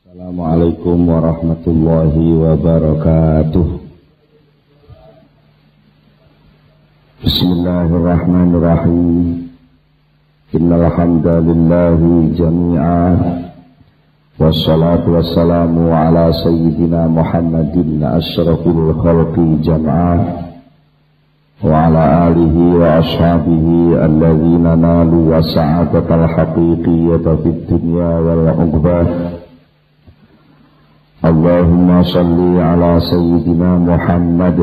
Assalamualaikum warahmatullahi wabarakatuh. Bismillahirrahmanirrahim. Innal hamdalillahi jami'a wassalatu wassalamu ala sayyidina Muhammadin asyrafil khalqi jam'a وعلى آله وأصحابه الذين نالوا السعادة الحقيقية في الدنيا والعقبة اللهم صل على سيدنا محمد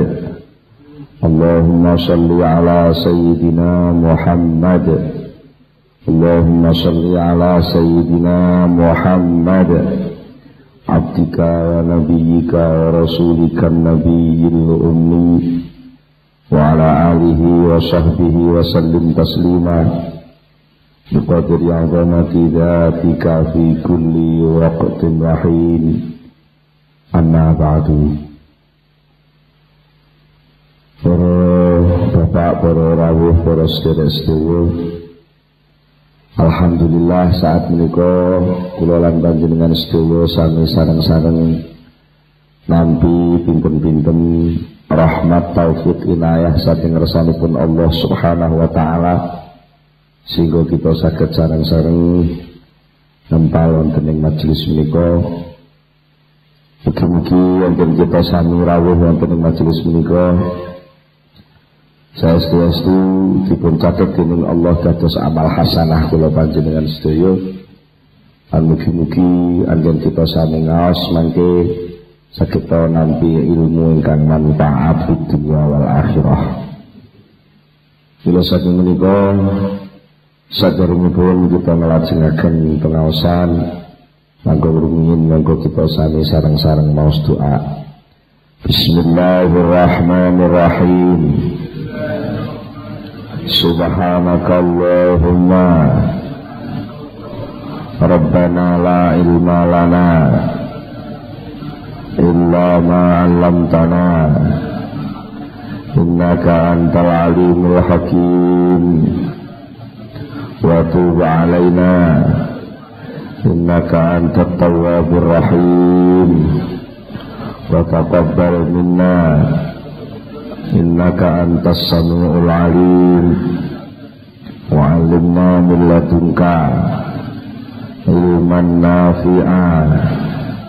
اللهم صل على سيدنا محمد اللهم صل على سيدنا محمد عبدك ونبيك ورسولك النبي الأمي وعلى آله وصحبه وسلم تسليما بقدر عظمة ذاتك في كل وقت رحيم Anna ba'du. Para bapak, para rawuh, para sederek sedoyo Alhamdulillah saat menikah, kula lan dengan sedoyo sami sarang-sarang nanti, pinten-pinten rahmat taufik inayah saking pun Allah Subhanahu wa taala. Sehingga kita sakit sarang-sarang Nempal wonten ing majelis menika. Mugi-mugi wonten kita sami rawuh wonten ing majelis menika. Saya setuju dipun catat dening Allah dados amal hasanah kula panjenengan sedaya. Mugi-mugi anjen kita sami ngaos mangke Sakita nanti ilmu ingkang manfaat di dunia wal akhirah. Bila saking menika saderengipun kita ngelajengaken pengawasan Mangko rumiyin mangko kita sami sarang-sarang maos doa. Bismillahirrahmanirrahim. Subhanakallahumma Rabbana la ilma lana illa ma 'allamtana innaka antal alimul hakim wa tub 'alaina إنك أنت التواب الرحيم وتقبل منا إنك أنت السميع العليم وعلمنا من لدنك علما نافعا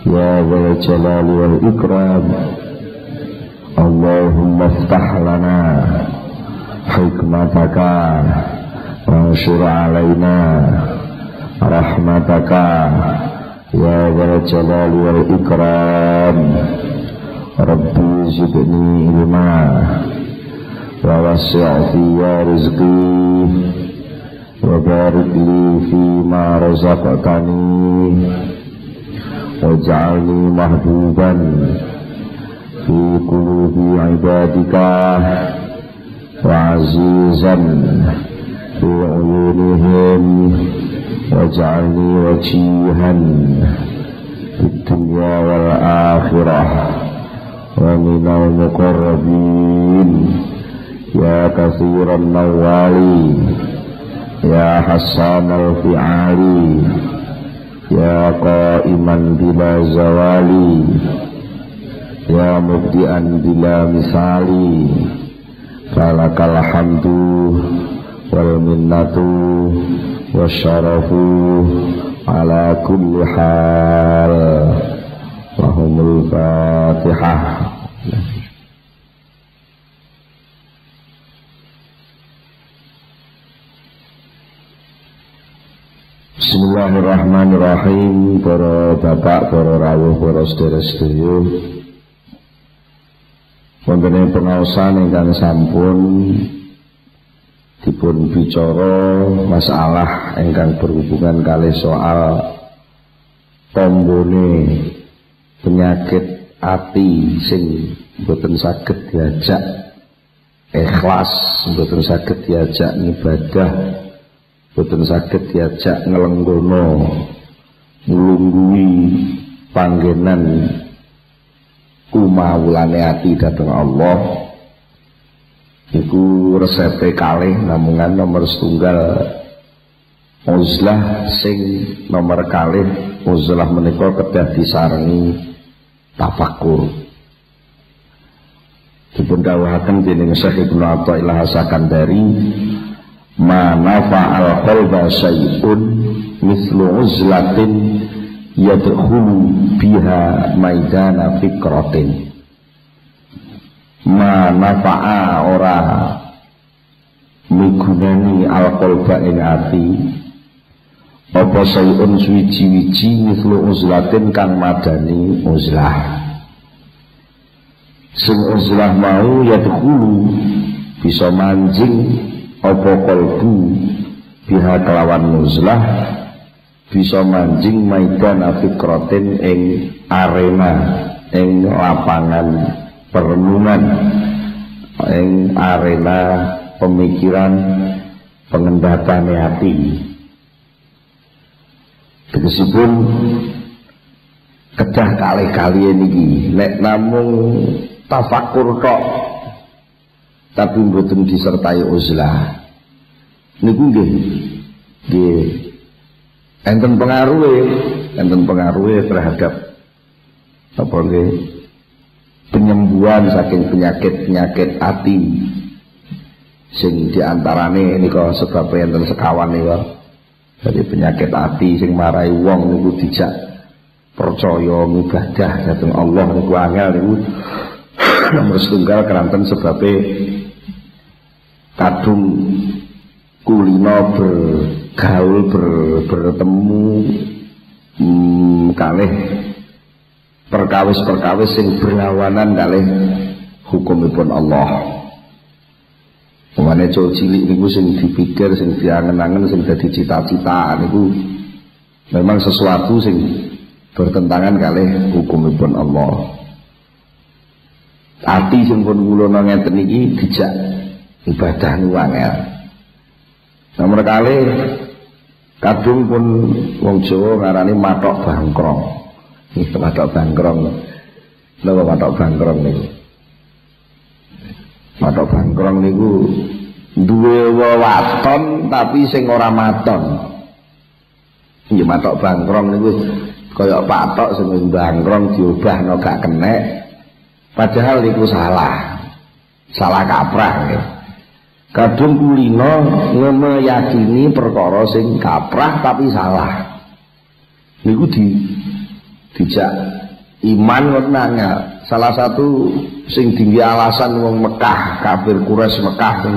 يا ذا الجلال والإكرام اللهم افتح لنا حكمتك وانشر علينا rahmataka ya dzal wal ikram. Rabbi zidni ilma wa wasi'ti ya rizqi wa barik fi ma razaqtani waj'alni mahbuban fi qulubi ibadika wa azizan fi uyunihim عيونهم واجعلني وجيها في الدنيا والآخرة ومن المقربين يا كثير النوال يا حسان الفعال Ya qaiman bila zawali Ya mubdi'an bila misali Falakal hamdu Wal Wasyarafu Ala kulli hal Wahumul fatihah Bismillahirrahmanirrahim. Para bapak, para rawuh, para sedherek-sedherek Wonten pengawasan ingkang sampun dipun bicara masalah ingkang berhubungan kali soal tombone penyakit ati sing mboten saged diajak ikhlas mboten saged diajak ibadah boten saged diajak ngelenggono nglunggui panggenan kumawulane ati dhateng Allah iku resepe kalih namungan nomor setunggal uzlah sing nomor kalih uzlah menika kedah disarengi tafakur. Dipun dawuhaken dening Syekh Ibnu Athaillah Sakandari ma nafa'al qalba syai'un mislu uzlatin yadkhulu biha maidana fikratin ma nafa'a ora migunani al qalba ing ati. Apa sayun suwiji-wiji mislu uzlatin kang madani uzlah. Sing uzlah mau ya dulu bisa mancing apa kolbu biha kelawan uzlah bisa mancing maidan afikrotin ing arena ing lapangan perenungan ing arena pemikiran pengendatan hati. Tegesipun kedah kali-kali ini nek namung tafakur tok tapi mboten disertai uzlah. Niku nggih. Nggih. Enten pengaruhe enten pengaruhe terhadap apa nggih penyembuhan saking penyakit-penyakit hati sing diantarane nika sebab enten sekawan nika. Jadi penyakit hati sing marai wong niku dijak percaya ibadah dateng Allah niku angel niku. Nomor setunggal keranten sebabnya kadung kulino bergaul ber, bertemu hmm, kalih perkawis-perkawis sing berlawanan kalih hukumipun Allah Pemane cowok cilik niku sing dipikir, sing diangen-angen, sing cita-cita niku memang sesuatu sing bertentangan kali hukumipun Allah. Ati sing pun kula ngeten iki dijak ibadah niku angel. Nomor kali kadung pun wong Jawa ngarani matok bangkrong. Iki matok bangkrong. Napa matok bangkrong niku? Matok bangkrong niku duwe wewaton tapi sing ora maton. Ya matok bangkrong niku kaya patok sing bangkrong diubahno gak kenek. Padahal niku salah. Salah kaprah nggih. Kadung kulino yakini perkara sing kaprah tapi salah. Niku di dijak iman ngoten Salah satu sing tinggi alasan wong Mekah kafir Quraisy Mekah sing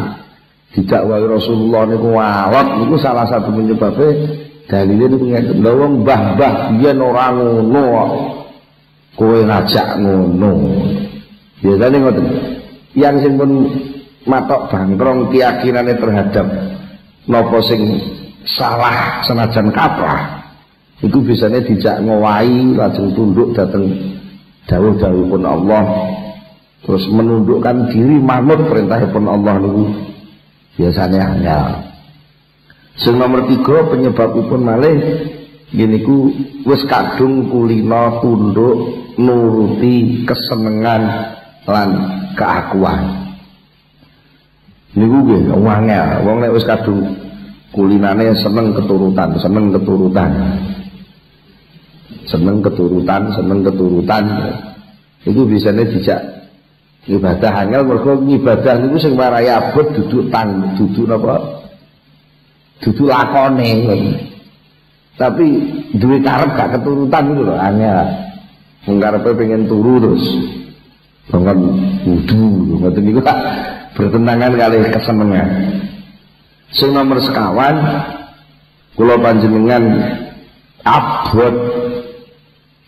didakwai Rasulullah niku walot niku salah satu penyebabnya dalile niku ngeten. Lha wong mbah-mbah biyen ora ngono kowe ngajak ngono. Biasane ngoten. Yang sing pun matok bangkrong keyakinane terhadap napa sing salah senajan kaprah itu biasanya dijak ngowai lajeng tunduk dateng dawuh pun Allah. Terus menundukkan diri manut perintahipun Allah niku biasanya angel. Sing nomor tiga penyebabipun malih gini ku wis kadung kulino tunduk nuruti kesenengan lan keakuan. Niku nggih angel. Wong nek kadung kulinane seneng keturutan seneng keturutan seneng keturutan seneng keturutan. Itu biasanya dijak ibadah angel mergo ibadah niku sing marai abot duduk tang duduk napa duduk lakone. Tapi duwe karep gak keturutan itu loh angel. Mengkarepe pengen turu terus. Bangun wudu ngoten niku. Bertentangan kali kesenengan. Sing nomor sekawan kula panjenengan abot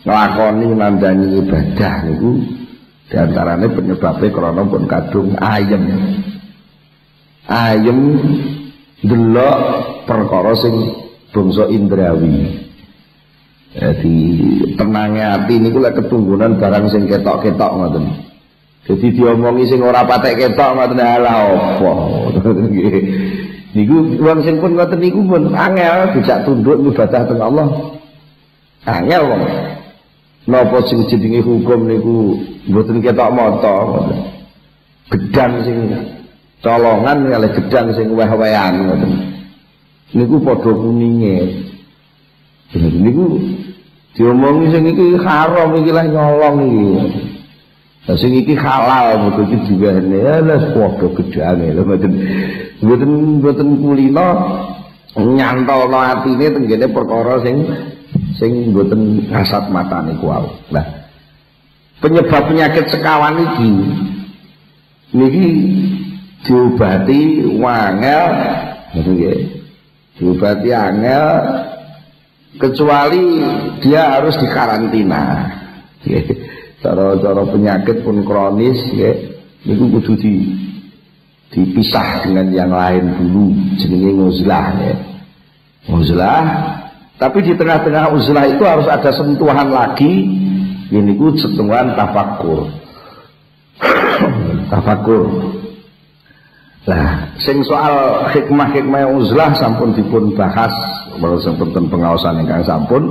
nglakoni nandani ibadah niku di antaranya penyebabnya karena pun kadung ayem. Ayem delok perkara sing bangsa indrawi. Jadi tenangnya hati ini kula ketunggunan barang sing ketok-ketok ngoten. Jadi diomongi sing ora patek ketok ngoten ala apa. Niku wong sing pun ngoten niku pun angel dijak tunduk ibadah teng Allah. Angel wong. Napa sing jenenge hukum niku mboten ketok mata. Gedang sing colongan kali gedang sing weh-wehan ngoten. Niku padha kuninge. Niku diomongi sing iki haram iki lah nyolong iki Nah, sing iki halal betul iki ya lah padha gedane lho mboten mboten mboten kulino nyantolno atine tenggene perkara sing sing mboten kasat matane kuwi. Nah, penyebab penyakit sekawan iki niki diobati wangel nggih. Diobati angel kecuali dia harus dikarantina. Cara-cara penyakit pun kronis ya niku kudu di dipisah dengan yang lain dulu jenenge nguzlah ya. Nguzlah tapi di tengah-tengah uzlah itu harus ada sentuhan lagi. Ini ku sentuhan tafakur. Tafakur. Nah, sing soal hikmah-hikmah uzlah sampun dipun bahas. Baru sampun pengawasan ingkang sampun.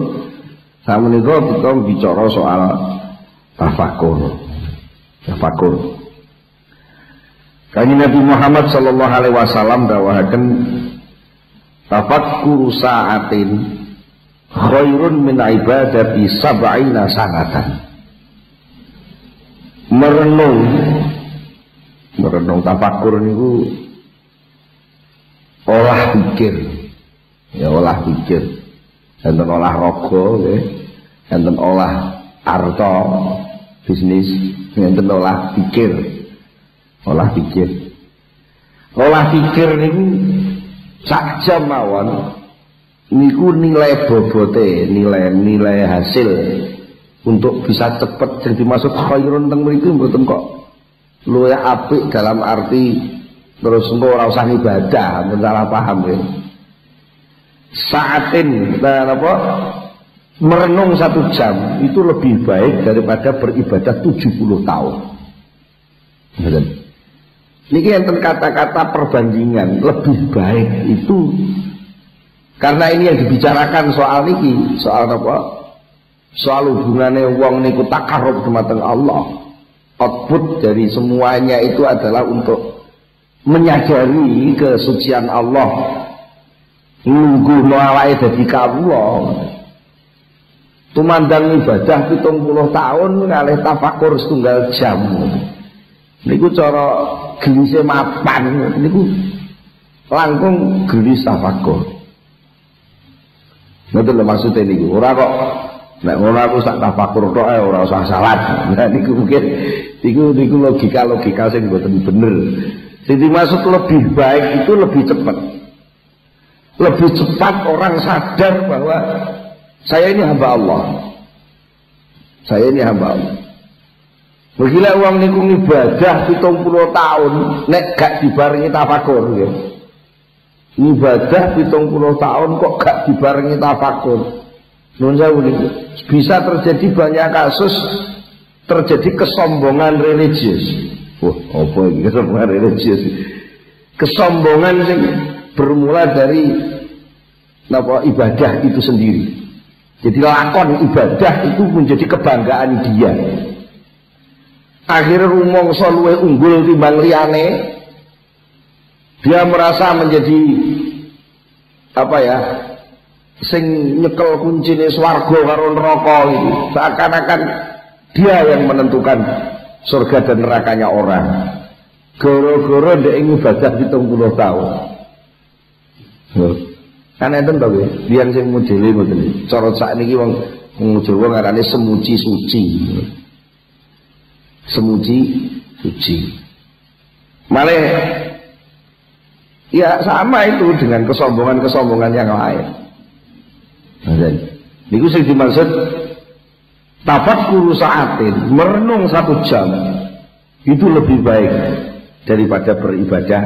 Sampun itu kita bicara soal tafakur. Tafakur. Kanjeng Nabi Muhammad sallallahu alaihi wasallam dawahaken tafakkur sa'atin khairun min ibadati sab'ina sanatan. Merenung. Merenung tafakur niku olah pikir. Ya olah pikir. Enten olah raga nggih. Enten olah arto bisnis ngenten olah pikir. Olah pikir. Olah pikir niku sak jam mawon niku nilai bobote nilai nilai hasil. Untuk bisa cepat jadi masuk khairun teng mriku mboten kok. Luwih apik dalam arti terus engko ora usah ibadah salah paham ya. Saatin dan apa? Merenung satu jam itu lebih baik daripada beribadah 70 tahun. Ini yang kata-kata perbandingan lebih baik itu karena ini yang dibicarakan soal niki, soal apa? Soal hubungannya wong niku takarub dumateng Allah. Output dari semuanya itu adalah untuk menyadari kesucian Allah. Nunggu awake dadi kawula tumandang ibadah pitung puluh tahun ngalih tafakur setunggal jam niku cara gelise mapan niku langkung gelis tafakur ngoten lho maksudnya niku ora kok nek ngono aku sak tafakur tok ae ora usah salat nah niku mungkin niku niku logika-logika sing mboten bener sing dimaksud lebih baik itu lebih cepat lebih cepat orang sadar bahwa saya ini hamba Allah. Saya ini hamba Allah. Begila uang niku ibadah 70 tahun nek gak dibarengi tafakur ya. Ibadah 70 tahun kok gak dibarengi tafakur. Nun saya bisa terjadi banyak kasus terjadi kesombongan religius. Wah, apa ini kesombongan religius? Kesombongan sing bermula dari apa ibadah itu sendiri. Jadi lakon ibadah itu menjadi kebanggaan dia. Akhirnya rumong solwe unggul timbang liane. Dia merasa menjadi apa ya? Sing nyekel kuncine swarga karo neraka itu. Seakan-akan dia yang menentukan surga dan nerakanya orang. Goro-goro ndek ibadah 70 tahun. Kan enten to nggih, biyen sing mujile ngoten. Cara sakniki wong wong Jawa ngarane semuci suci. Semuci suci. Malah ya sama itu dengan kesombongan-kesombongan yang lain. Nah, niku sing dimaksud tafakkuru saatin, merenung satu jam itu lebih baik daripada beribadah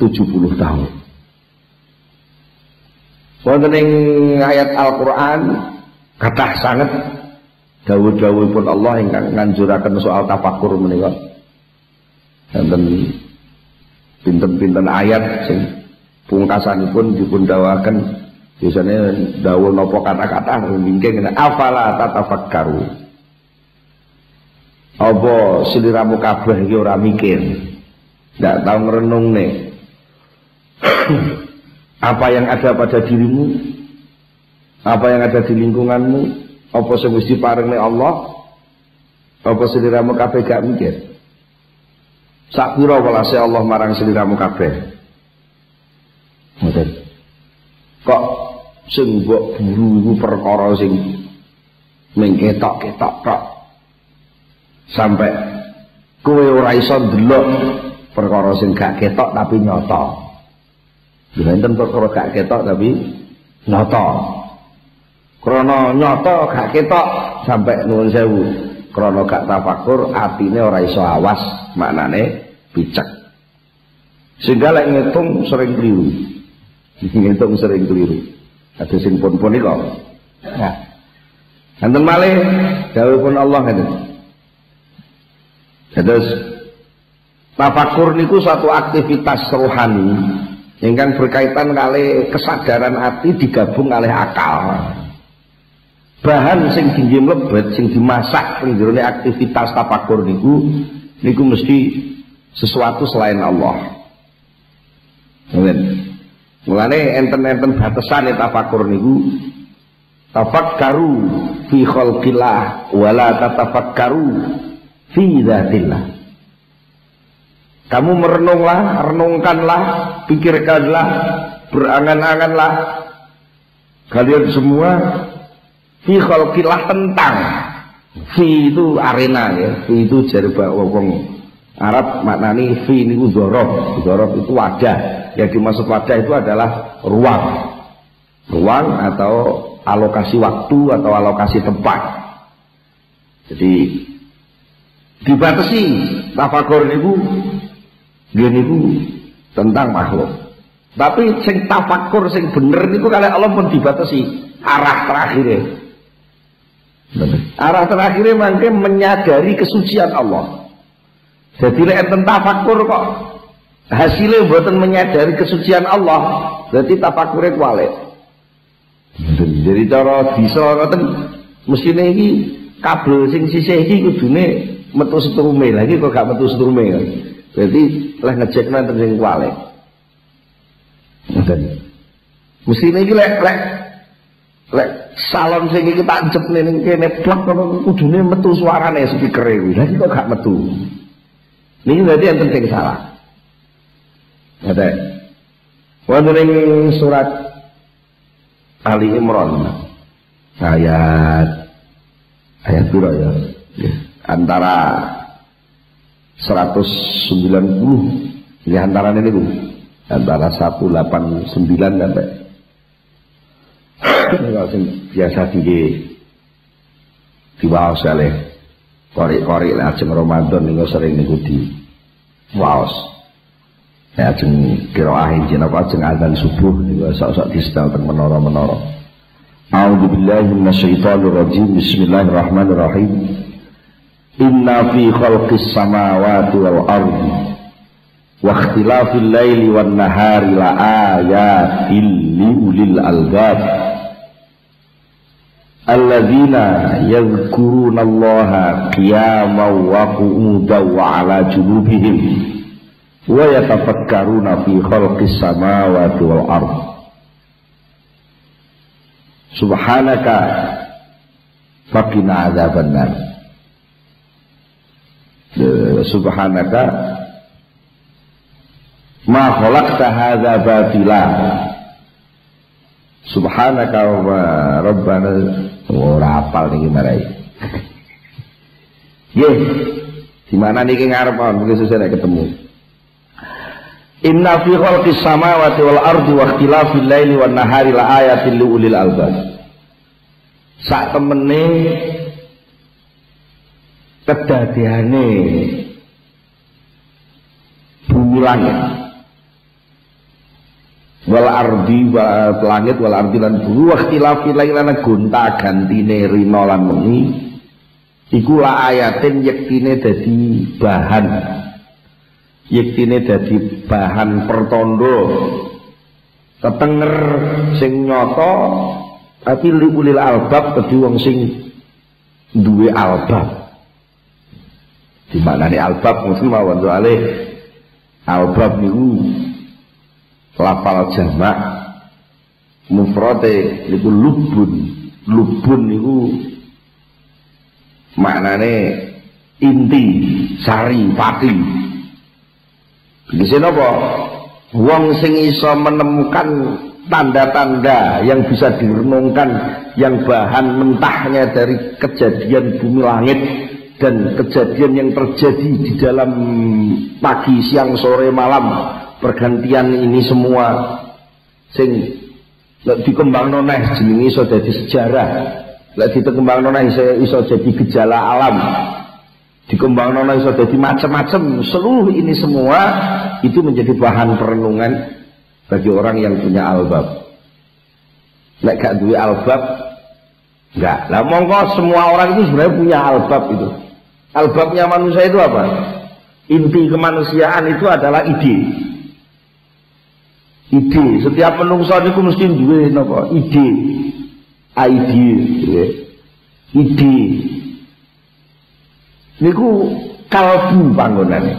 70 tahun. Wonten ing ayat Al-Qur'an kathah sangat dawuh-dawuhipun Allah ingkang nganjuraken soal tafakur menika. Wonten pinten-pinten ayat sing pungkasanipun dipun dawaken biasanya dawuh napa kata-kata wingking afala tatafakkaru. Apa siliramu kabeh iki ora mikir. Ndak tau ngrenung nih. apa yang ada pada dirimu apa yang ada di lingkunganmu apa sing wis diparingi Allah apa seliramu kabeh gak mikir sak pira welase Allah marang seliramu kabeh ngoten kok sing mbok buru iku perkara sing mengketok-ketok tok sampai kowe ora iso ndelok perkara sing gak ketok tapi nyata. Ya enten perkara gak ketok tapi nyata. Krana nyata gak ketok sampai nuwun sewu. Krana gak tafakur atine ora iso awas maknane picek. Sehingga lek ngitung sering keliru. ngitung sering keliru. Ada sing pun-pun iku. Nah. Enten malih dawuhipun Allah ngeten. Terus tafakur niku satu aktivitas rohani yang berkaitan kali kesadaran hati digabung oleh akal. Bahan sing tinggi lebet, sing dimasak penjurune aktivitas tafakur niku niku mesti sesuatu selain Allah. Amin. Mulane enten-enten batasan tafakur niku tafakkaru fi khalqillah wala tatafakkaru fi dzatillah. Kamu merenunglah, renungkanlah, pikirkanlah, berangan-anganlah kalian semua fi khalqillah tentang fi itu arena ya, fi itu jari wong Arab maknani fi ini zorof, zorof itu wadah. Yang dimaksud wadah itu adalah ruang, ruang atau alokasi waktu atau alokasi tempat. Jadi dibatasi tafakur niku niku tentang makhluk. Tapi sing tafakur sing bener niku kali Allah pun dibatasi arah terakhirnya. Arah terakhirnya mangke menyadari kesucian Allah. Jadi lek enten tafakur kok hasilnya buatan menyadari kesucian Allah, berarti tafakurnya kualik. Jadi cara bisa ngoten mestine iki kabel sing sisih iki kudune metu setrume lagi kok gak metu setrume berarti lah ngecek nanti sing kuale ngoten mesti iki lek lek lek salon sing iki tak jep ning kene plek kudune metu suarane speaker kuwi. Lha kok gak metu? Niki berarti yang penting salah. Ada wonten ing surat Ali Imran. Ayat ayat piro ya? Antara 190 ini antara ini bu. Antara 189 sampai kok sing biasa diengge diwaos oleh korek-korek lah ajeng Ramadan niku sering niku di waos. Ya ajeng ahin injil apa ajeng azan subuh niku sok-sok disetel teng menara-menara. A'udzu billahi minasyaitonir rajim. Bismillahirrahmanirrahim. Inna fi khalqis samawati wal ardi wa ikhtilafil laili wan nahari la ayatin liulil albab alladzina yadhkurunallaha qiyaman wa qu'udan wa 'ala junubihim wa yatafakkaruna fi khalqis samawati wal ard. Subhanaka faqina adzabannar. Eh, subhanaka ma khalaqta hadza batila subhanaka wa rabbana. Ora apal niki marai Ye, di mana niki ngarep mungkin susah ketemu. Inna fi khalqis samawati wal ardi wa ikhtilafil laili wan nahari la ayatin li ulil albab. Sak temene kedadiane bumi langit wal ardi wal langit wal ardi lan bumi wa ikhtilafil laili lan gonta gantine rina lan wengi. Iku la ayatin yektine dadi bahan. Yektine dadi bahan pertondo. Ketenger sing nyata tapi liulil albab kedhi wong sing duwe albab. Di mana nih albab mungkin mawon soalnya albab niku lafal jamak mufrate niku lubun. Lubun niku maknane inti sari pati. Di sini apa wong sing iso menemukan tanda-tanda yang bisa direnungkan yang bahan mentahnya dari kejadian bumi langit dan kejadian yang terjadi di dalam pagi, siang, sore, malam pergantian ini semua. Sing dikembang noneh jenenge iso jadi sejarah. Lek dikembang noneh iso, iso jadi gejala alam. Dikembang noneh iso jadi macam-macam seluruh ini semua itu menjadi bahan perenungan bagi orang yang punya albab. Lek gak duwe albab enggak lah monggo semua orang itu sebenarnya punya albab itu. Albabnya manusia itu apa? Inti kemanusiaan itu adalah ide ide. Setiap menungso niku mesti duwe napa? Ide. Ide ya. ide. Niku kalbu panggonane.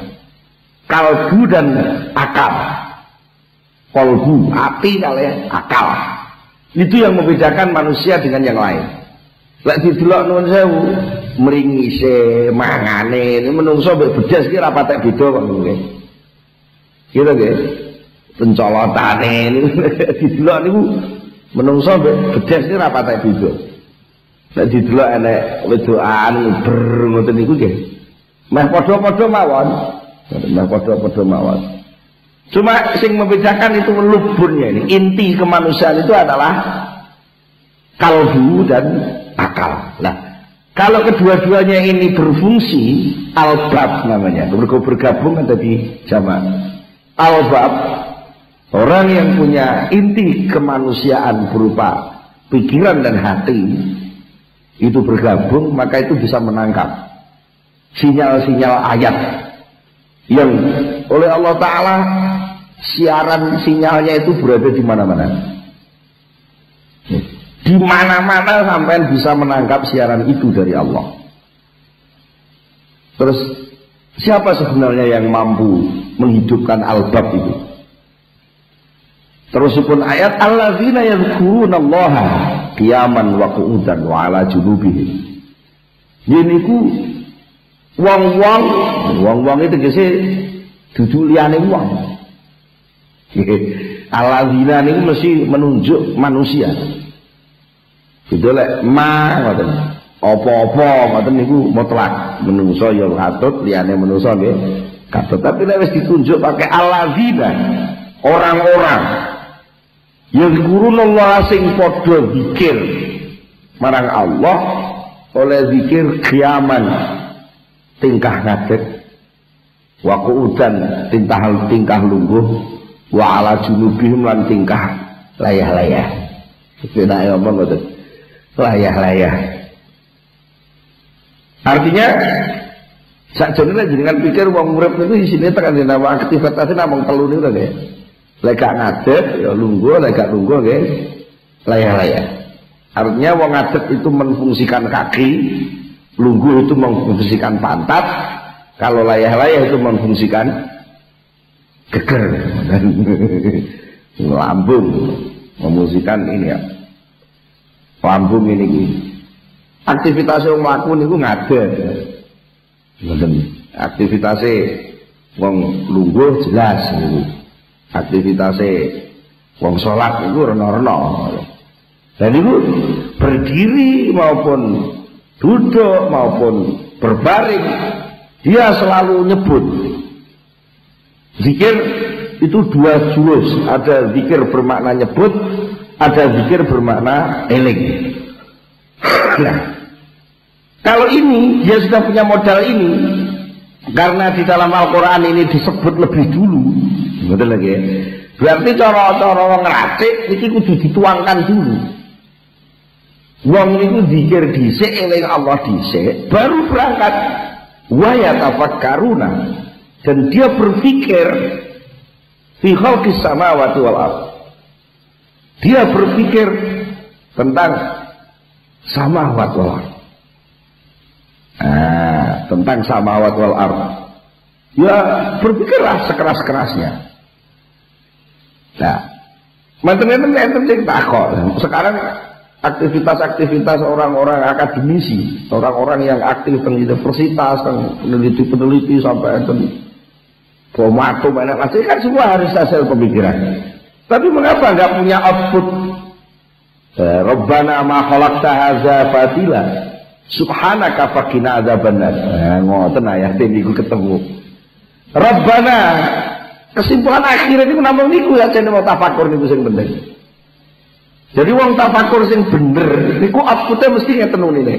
Kalbu dan akal. Kalbu hati kali ya, akal. Itu yang membedakan manusia dengan yang lain. Lek didelok nuwun sewu mringise mangane. Menungso mbek bedas ki ra patek beda kok nggih. Gitu pencolotane didelok niku menungso bedes iki ora patek beda. Nek didelok enek wedokan ber ngoten niku nggih. Meh padha-padha mawon. Meh padha-padha mawon. Cuma sing membedakan itu luburnya ini. Inti kemanusiaan itu adalah kalbu dan akal. Nah, kalau kedua-duanya ini berfungsi, albab namanya. Bergabung kan tadi jamaah. Albab Orang yang punya inti kemanusiaan berupa pikiran dan hati itu bergabung maka itu bisa menangkap sinyal-sinyal ayat yang oleh Allah Ta'ala siaran sinyalnya itu berada di mana-mana. Di mana-mana sampai bisa menangkap siaran itu dari Allah. Terus siapa sebenarnya yang mampu menghidupkan albab itu Terusipun ayat alladzina yadhkuruna Allah qiyaman wa qu'udan wa ala junubihim. Yeniku wong-wong, wong-wong itu tegese dudu liyane wong. Alladzina niku mesti menunjuk manusia. Itu lek ma ngoten. Apa-apa ngoten niku mutlak. Menungso ya katut, liyane menungso nggih katut. Tapi lek wis ditunjuk pakai alladzina orang-orang yang guru Allah sing podo zikir. Marang Allah oleh zikir kiaman. Tingkah ngadeg. Wa udan tingkah tingkah lungguh. Wa ala junubihim lan tingkah layah-layah. Kita ngomong ngoten? Layah-layah. Artinya sakjane jenengan pikir wong urip niku isine tekan nama aktivitasnya namung telu niku lho Lega ngadeg ya lungguh, lega lungguh nggih layah-layah. Artinya wong ngadeg itu menfungsikan kaki, lungguh itu memfungsikan pantat, kalau layah-layah itu memfungsikan geger dan lambung, memfungsikan ini ya. Lambung ini gini. Aktivitas yang niku ngadeg. Ngoten. Aktivitasnya wong lungguh jelas niku aktivitasnya wong sholat itu rena-rena. Dan itu berdiri maupun duduk maupun berbaring dia selalu nyebut. Zikir itu dua jurus. Ada zikir bermakna nyebut ada zikir bermakna eling. Nah kalau ini dia sudah punya modal ini karena di dalam Al-Quran ini disebut lebih dulu Betul lagi. Berarti cara-cara wong racik iki kudu dituangkan dulu. Wong niku zikir dhisik eling Allah dhisik baru berangkat. Wa yatafakkaruna dan dia berpikir fi khalqis samawati wal. Dia berpikir tentang samawat wal ard. Ah, tentang samawat wal. Ya berpikirlah sekeras-kerasnya. Nah, Mantan enten sing takut. Sekarang aktivitas-aktivitas orang-orang akademisi, orang-orang yang aktif di universitas, peneliti-peneliti sampai enten komato banyak masih kan semua harus hasil pemikiran. Tapi mengapa nggak punya output? Eh, Rabbana ma khalaqta hadza fatila. Subhanaka faqina adzabannar. Nah, ngoten ayat niku ketemu. Rabbana kesimpulan akhir itu namun niku ya jenenge mau tafakur niku sing penting. Jadi wong tafakur sing bener niku outputnya mesti ngeten ini.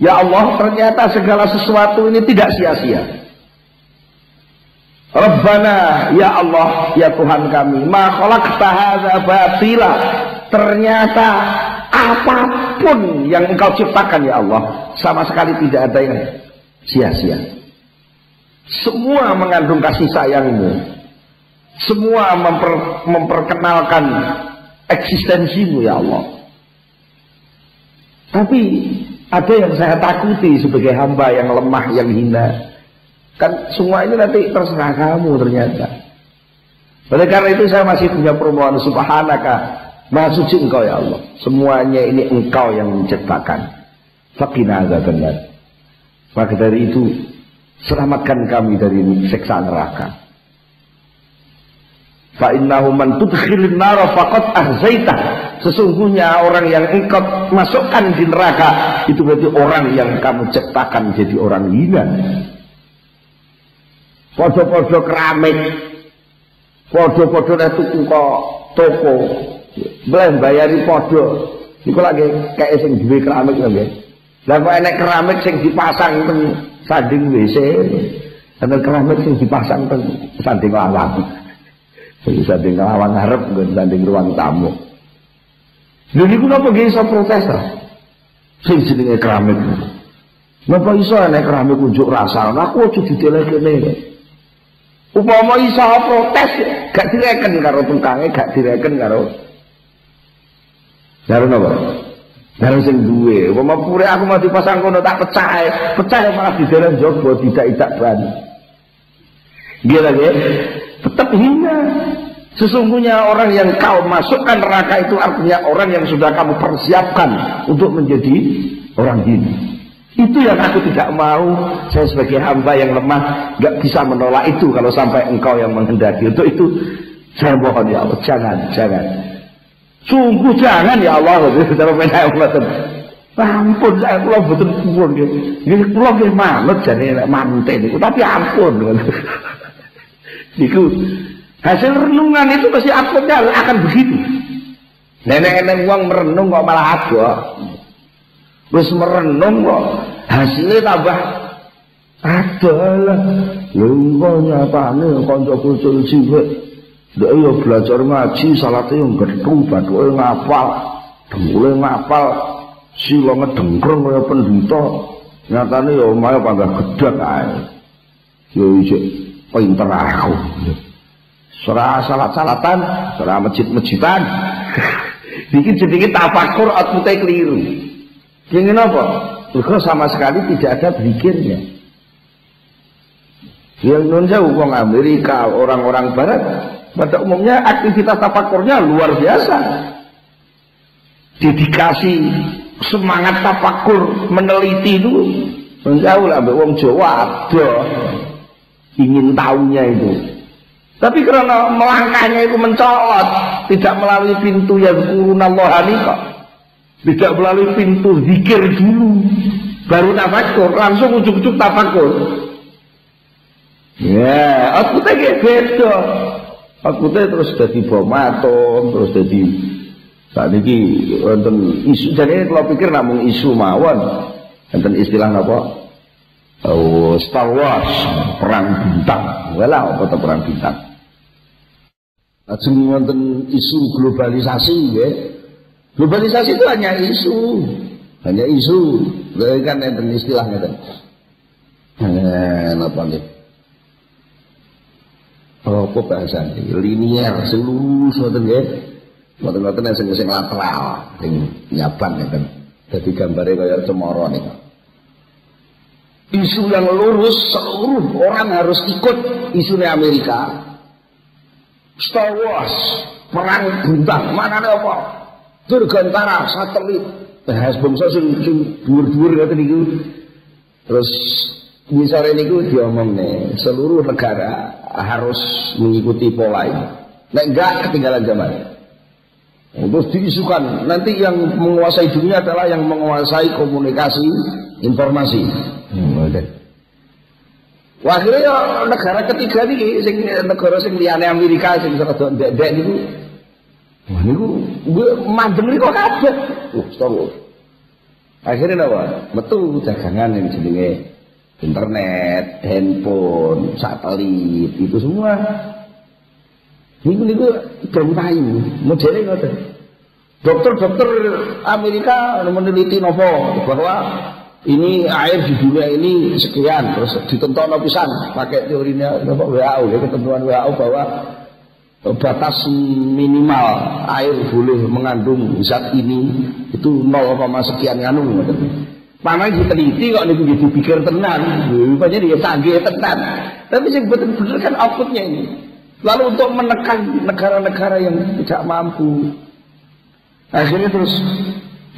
Ya Allah, ternyata segala sesuatu ini tidak sia-sia. Rabbana ya Allah ya Tuhan kami ma khalaqta batila ternyata apa pun yang engkau ciptakan ya Allah sama sekali tidak ada yang sia-sia semua mengandung kasih sayangmu semua memper, memperkenalkan eksistensimu ya Allah. Tapi ada yang saya takuti sebagai hamba yang lemah yang hina. Kan semua ini nanti terserah kamu ternyata. Oleh karena itu saya masih punya permohonan subhanaka maha suci engkau ya Allah. Semuanya ini engkau yang menciptakan. Fakina azabannar maka dari itu selamatkan kami dari siksa neraka Fa innahu man tudkhilin nara. Sesungguhnya orang yang engkau masukkan di neraka itu berarti orang yang kamu ciptakan jadi orang hina. Podo-podo keramik. Podo-podo tuku kok toko. Boleh bayari podo. Iku lagi kayak sing duwe keramik lho nggih. Lah kok enek keramik sing dipasang teng sanding WC. Ana keramik sing dipasang teng sanding lawang. Jadi sanding lawan ngarep nggak sanding ruang tamu. Lha niku napa nggih iso protes ta? Sing jenenge keramik. Napa iso nek keramik unjuk rasa? Nah, aku aja didelek kene. Upama iso protes gak direken karo tukangnya, gak direken karo Karo napa? Karo sing duwe. Upama pure aku mau dipasang kono tak pecah, pecah malah didelek jogo tidak idak ban. Nggih lagi tetap hina. Sesungguhnya orang yang kau masukkan neraka itu artinya orang yang sudah kamu persiapkan untuk menjadi orang hina. Itu yang aku tidak mau. Saya sebagai hamba yang lemah nggak bisa menolak itu kalau sampai engkau yang menghendaki. Untuk itu saya mohon ya Allah jangan, jangan. Sungguh jangan ya Allah. Ampun saya kula betul pun nggih. Kula nggih manut jane manten niku tapi ampun. Itu hasil renungan itu pasti outputnya akan begitu. Nenek-nenek uang merenung kok malah ada. Terus merenung kok hasilnya tambah ada lah. Lengko nyatane kanca kucul cilik. Dia ya belajar ngaji salatnya yang gedung batuke ngapal. Dengkule ngapal sila ngedengkreng kaya pendhita. Nyatane ya omahe panggah gedhek ae. Ya isih pinter aku. Surah salat-salatan surah masjid-masjidan. Bikin sedikit tafakur outputnya keliru. Ingin apa? Mereka sama sekali tidak ada berikirnya yang non jauh Amerika orang-orang barat pada umumnya aktivitas tafakurnya luar biasa. Dedikasi semangat tafakur meneliti itu. Menjauh lah wong Jawa ada ingin tahunya itu. Tapi karena melangkahnya itu mencolot, tidak melalui pintu yang kurun Allah kok. Tidak melalui pintu zikir dulu, baru tafakur, langsung ujuk-ujuk tafakur. Ya, aku tega beda. Aku terus jadi bom atom, terus jadi saat ini wonten isu jadi kalau pikir namun isu mawon wonten istilah apa Oh, Star Wars, perang bintang. Wala apa perang bintang. Lajeng wonten isu globalisasi ya. Globalisasi itu hanya isu. Hanya isu. Lha kan enten istilah ngeten. Eh, napa nggih? Apa bahasa ini? Linier, seluruh ngoten nggih. Ngoten-ngoten sing sing lateral, sing nyaban ngeten. Dadi gambare kaya cemara isu yang lurus seluruh orang harus ikut isunya Amerika. Star Wars perang bintang mana ada apa? Dirgantara satelit. Bahas bangsa sing sing dhuwur-dhuwur ngoten niku. Terus misalnya niku nih seluruh negara harus mengikuti pola ini. Nek enggak ketinggalan zaman. Terus diisukan. Nanti yang menguasai dunia adalah yang menguasai komunikasi informasi hmm, akhirnya ya negara ketiga nih, sing negara sing liyane Amerika sing rada ndek-ndek niku. Wah niku gue mandeng niku kabeh. Uh, stop. Akhirnya apa? Metu dagangan yang jenenge internet, handphone, satelit, itu semua. Niku niku gentayu, modele ngoten. Dokter-dokter Amerika meneliti nopo bahwa ini air di dunia ini sekian terus ditentukan pisan pakai teorinya WHO ya ketentuan WHO bahwa batas minimal air boleh mengandung zat ini itu 0, sekian nganu Paman diteliti kok niku dipikir tenan, rupanya dia canggih tenan. Tapi sing betul-betul kan outputnya ini. Lalu untuk menekan negara-negara yang tidak mampu, akhirnya terus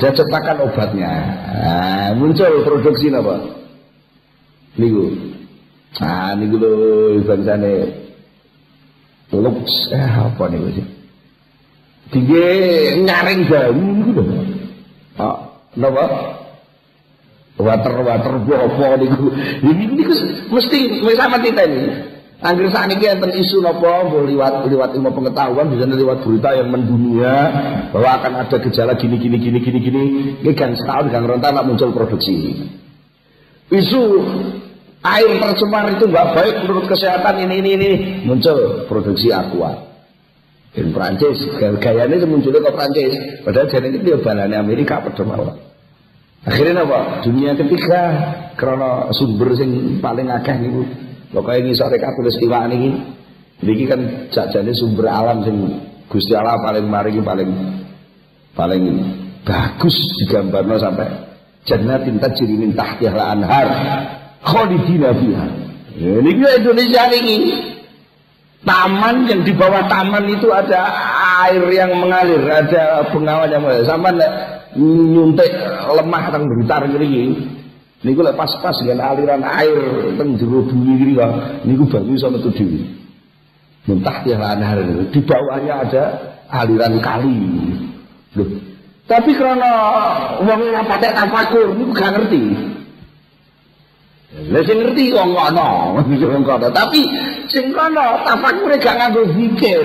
dia ciptakan obatnya. Nah, muncul produksi apa? Niku. Ah, niku lho bangsane. Lux eh apa niku sih? Tiga nyaring bau lho. Ah, napa? Water water apa niku. Ini niku mesti wis sama kita ini. Angger ini enten isu nopo lewat lewat ilmu pengetahuan bisa lewat berita yang mendunia bahwa akan ada gejala gini gini gini gini gini. Ini kan setahun kan rentan muncul produksi. Isu air tercemar itu nggak baik menurut kesehatan ini ini ini. Muncul produksi aqua. Di Prancis gayanya munculnya ke Prancis padahal jadi itu dia balanya Amerika pada akhirnya apa? Dunia ketiga karena sumber sing paling akeh nih Pokoknya ini sore tulis iwak ini, ini kan jajane sumber alam sing Gusti Allah paling mari paling paling bagus digambarno sampai jannatin tajri min tahtiha anhar khalidina fiha. Ini Indonesia ini taman yang di bawah taman itu ada air yang mengalir, ada pengawan yang mengalir. Sama nyuntik lemah tang bentar gini Niku lek pas-pas dengan aliran air teng jero bumi iki kok niku banyu iso metu dhewe. Muntah ya anhar di bawahnya ada aliran kali. Loh. Tapi karena wong ora patek tafakur niku gak ngerti. Lah sing ngerti wong ngono, wong kono. Tapi sing kono tafakure gak nganggo zikir.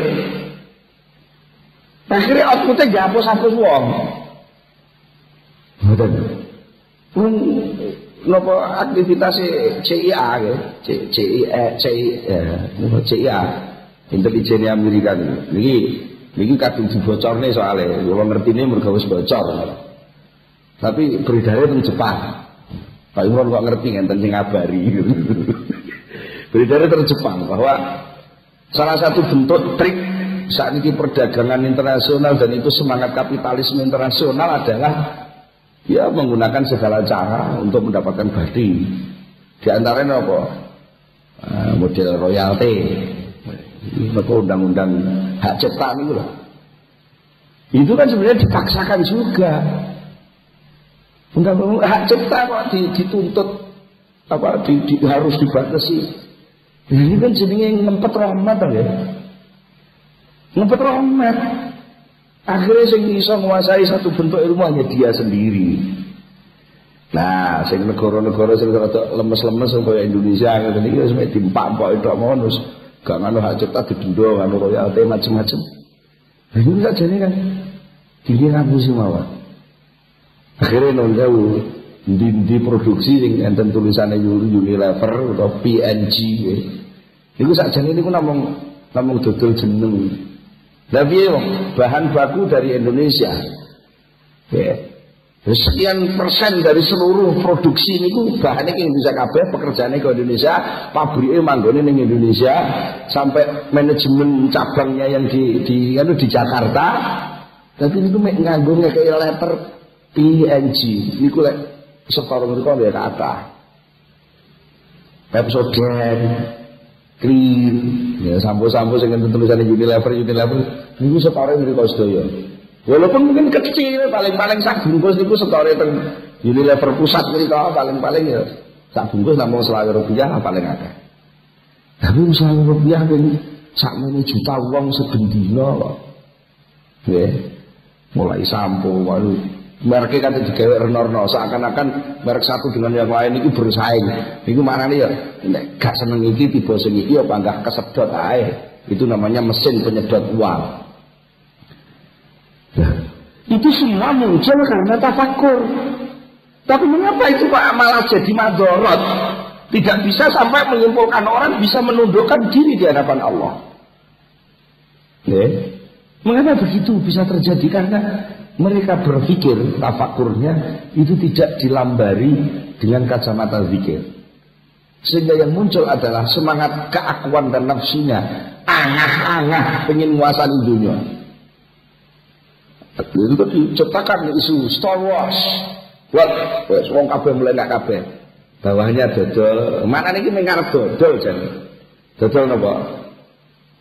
Akhirnya outputnya gak. Betul. Wong nopo aktivitas CIA ya CIA CIA CIA intelijen Amerika niki niki kadung dibocorne soalnya. Kalau ngerti ini mereka bocor. Tapi beredarnya di Jepang. Pak Imron kok ngerti ngenten sing ngabari beredarnya di Jepang bahwa salah satu bentuk trik saat ini perdagangan internasional dan itu semangat kapitalisme internasional adalah ya menggunakan segala cara untuk mendapatkan badi. Di antaranya apa? Uh, model royalti. Itu undang-undang hak cipta itu lah itu kan sebenarnya dipaksakan juga. Undang-undang hak cipta kok dituntut apa di, di, harus dibatasi. Ini kan jenenge ngempet rahmat ya. Ngempet rahmat Akhirnya sing bisa menguasai satu bentuk ilmu dia sendiri. Nah, sing negara-negara sing rada lemes-lemes kaya Indonesia ngene iki wis mek dimpak kok itu ngono gak ngono hak cipta didendo ngono royalti macam-macam. Nah, ini saja nih kan. Dini sih mawon. Akhirnya nonjau di, di produksi yang enten tulisannya Unilever atau PNG. Itu saja ini ku namung namung dodol jeneng. Tapi bahan baku dari Indonesia. Ya. Sekian persen dari seluruh produksi ini bahannya yang bisa kabeh pekerjaannya ke Indonesia, pabriknya manggone di Indonesia, sampai manajemen cabangnya yang di di anu di Jakarta. Tapi itu nganggo kayak letter PNG. ini lek sekarang itu ya kata. Clean, ya sampo-sampo sing tulisannya Unilever Unilever niku setore mriko sedaya. Walaupun mungkin kecil, paling-paling sak bungkus niku setore teng Unilever pusat mriko paling-paling ya sak bungkus namung selawe rupiah paling akeh. Tapi selawe rupiah ini sak juta wong sebendina kok. Nggih. Mulai sampo waduh mereknya kan digawe renorno seakan-akan merek satu dengan yang lain itu bersaing. Itu mana nih ya nek gak seneng iki tiba sing iki apa enggak kesedot ae. Itu namanya mesin penyedot uang. Nah, itu semua muncul karena tafakur tapi mengapa itu Pak malah jadi madorot? Tidak bisa sampai menyimpulkan orang bisa menundukkan diri di hadapan Allah. Ya. mengapa begitu bisa terjadi? Karena mereka berpikir tafakurnya itu tidak dilambari dengan kacamata zikir. Sehingga yang muncul adalah semangat keakuan dan nafsunya. Angah-angah pengen menguasai dunia. Itu kan diciptakan isu Star Wars. Buat wes wong kabeh melenak kabeh. Bawahnya dodol. Mana nih mengarep dodol jan. Dodol napa?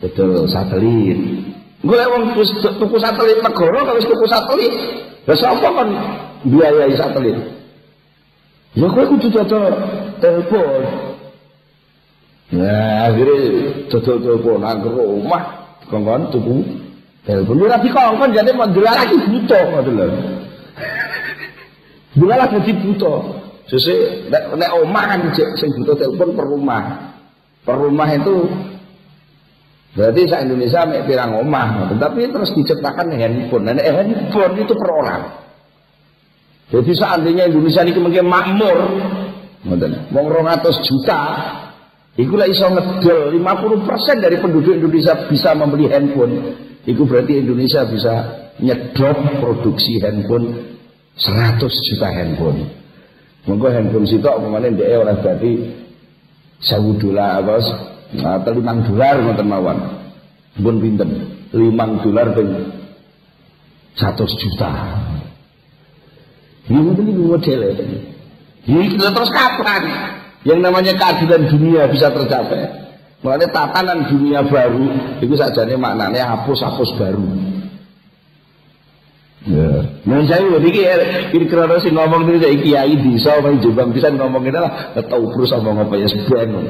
Dodol satelit. Gue wong tuku satelit negara kalau tuku satelit, ya sapa kan biayai satelit? Ya kowe kudu dodol telepon. Nah, akhirnya dodol telepon nang rumah kongkon tuku telepon. Ora dikongkon jadi mau lagi buta ngoten lho. Dilalah dadi buta. Sese nek nek omah kan sing buta telepon per rumah. Per rumah itu Berarti sa Indonesia mek pirang omah, tapi terus diciptakan handphone. Nah, handphone itu per orang. Jadi seandainya Indonesia ini mungkin makmur, mau 200 juta, Iku lah iso ngedel 50% dari penduduk Indonesia bisa membeli handphone. Iku berarti Indonesia bisa nyedot produksi handphone 100 juta handphone. Monggo handphone sitok kemarin dia oleh berarti sewu dolar apa atau limang dolar ngoten mawon. Pun pinten? Limang dolar ping satu juta. Ini mungkin ini model ya. Ini kita terus kapan yang namanya keadilan dunia bisa tercapai? Mengenai tatanan dunia baru itu saja nih maknanya hapus-hapus baru. Ya. Nah saya ini kira-kira sih ngomong ini kayak kiai bisa, main jubang bisa ngomong ini lah, tahu terus ngomong apa ya sebenarnya.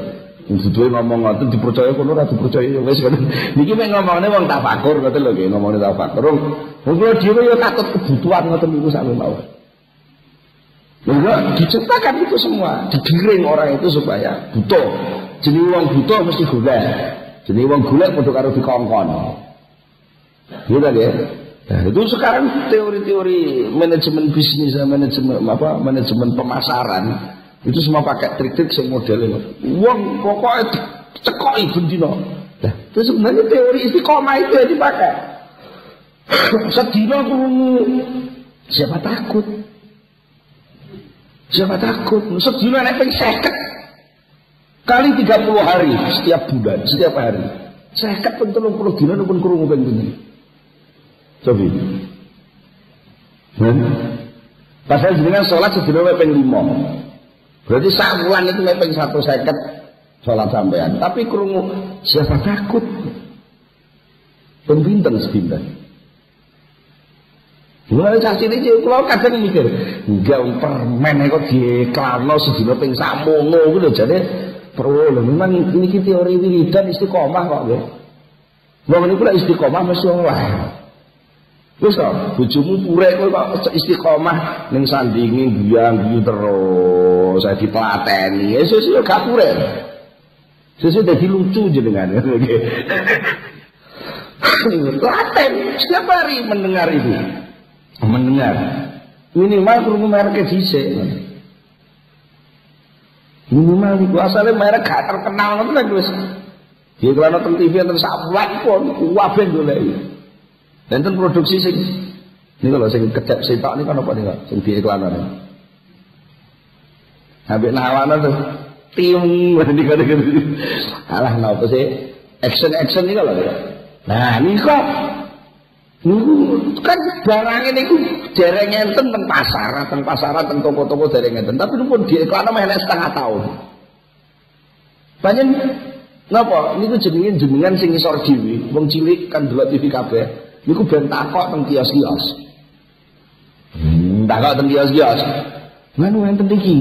Duwe ngomong ngoten dipercaya kono ora dipercaya ya wis ngoten. Niki mek ngomongne wong tafakur ngoten lho nggih ngomongne tafakur. Wong kula dhewe ya katut kebutuhan ngoten niku sak mawon. Enggak diciptakan itu semua, digiring orang itu supaya butuh. Jenenge wong butuh mesti golek. Jenenge wong golek padha karo dikongkon. Gitu ya. Nah, itu sekarang teori-teori manajemen bisnis, manajemen apa, manajemen pemasaran itu semua pakai trik-trik yang modelnya. Uang pokoknya cekoki bendino. Nah, itu sebenarnya teori istiqomah itu yang dipakai. Sedina krungu siapa takut? Siapa takut? Sedina nek ping 50 kali 30 hari setiap bulan, setiap hari. 50 pun 30 dina pun krungu ping pinten. Coba. Hmm? Pasal jenengan sholat sedina ping 5. Berarti saat bulan itu lepeng satu seket sholat sampean. Tapi kerungu siapa takut? Pembinten sebinten. Mulai cah cilik cilik kalau kadang mikir, enggak permen kok diiklanno sedina ping samono gitu jadi perlu memang ini teori wiridan istiqomah kok nggih. Wong niku lek istiqomah mesti ora. Wis to, bojomu purek kowe kok istiqomah ning sandingi biyang terus saya dipateni. Ya sesuk yo gak purek. Sesuk dadi lucu jenengan. Laten setiap hari mendengar itu. Mendengar. Minimal krungu merek dhisik. Minimal iku asale merek gak terkenal ngoten wis. Di iklan nonton TV enten sak pun kuwabe golek. Enten produksi sing ini kalau sing kedap setak ini kan apa nih kak? Sing di iklanan. Habis nawana tuh tim ini kan gitu. Alah napa sih? Action action ini kalau ya. Nah ini kok kan barang ini ku dereng enten teng pasar, teng pasaran, teng toko-toko dereng enten. Tapi pun di iklan mah setengah tahun. Banyak Napa? Niku jenenge jenengan sing isor dhewe, wong cilik kan TV kabeh. Niku ben takok teng kios-kios. Hmm, takok teng kios-kios. Manu enten iki,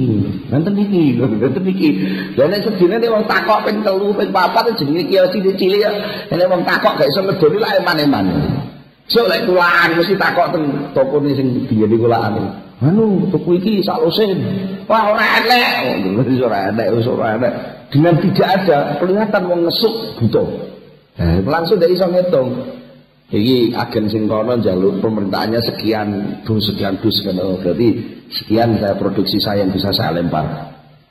enten iki, enten iki. Lah nek sedine nek wong takok ping 3, ping 4 jenenge kios cilik-cilik ya. Nek wong takok gak iso ngedoni lah eman-eman. So lek kulaan mesti takok teng tokone sing dingene kulaan. Anu tuku iki sak lusin. Wah ora enek. Oh, ora enek, ora enek dengan tidak ada kelihatan wong ngesuk buta. Nah, langsung dari iso ngitung. Iki agen sing kono njaluk pemerintahnya sekian dus sekian dus kan oh, berarti sekian saya produksi saya yang bisa saya lempar.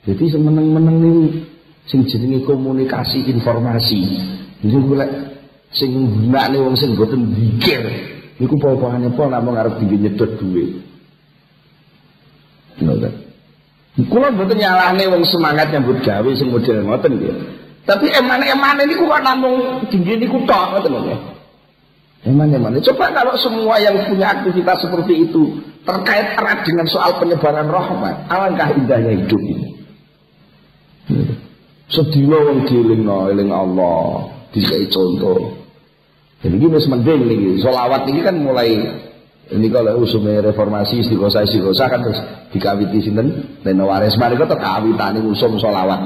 Jadi semeneng-meneng ini sing jenenge komunikasi informasi. Ini golek sing gunane wong sing boten mikir. Niku apa-apane apa namung arep nyedot duit. Ngoten. Kula mboten nyalahne wong semangat nyambut gawe sing model ngoten nggih. Tapi eman-eman ini kok namung tinggi niku tok ngoten nggih. Eman-eman. Coba kalau semua yang punya aktivitas seperti itu terkait erat dengan soal penyebaran rahmat, alangkah indahnya hidup ini. Sedina wong dielingno eling Allah, dikai contoh. Jadi ini mending nih, solawat ini kan mulai ini kalau usumnya reformasi istiqosa istiqosa kan terus dikawiti sinten Leno Waris mereka kawitane usum solawat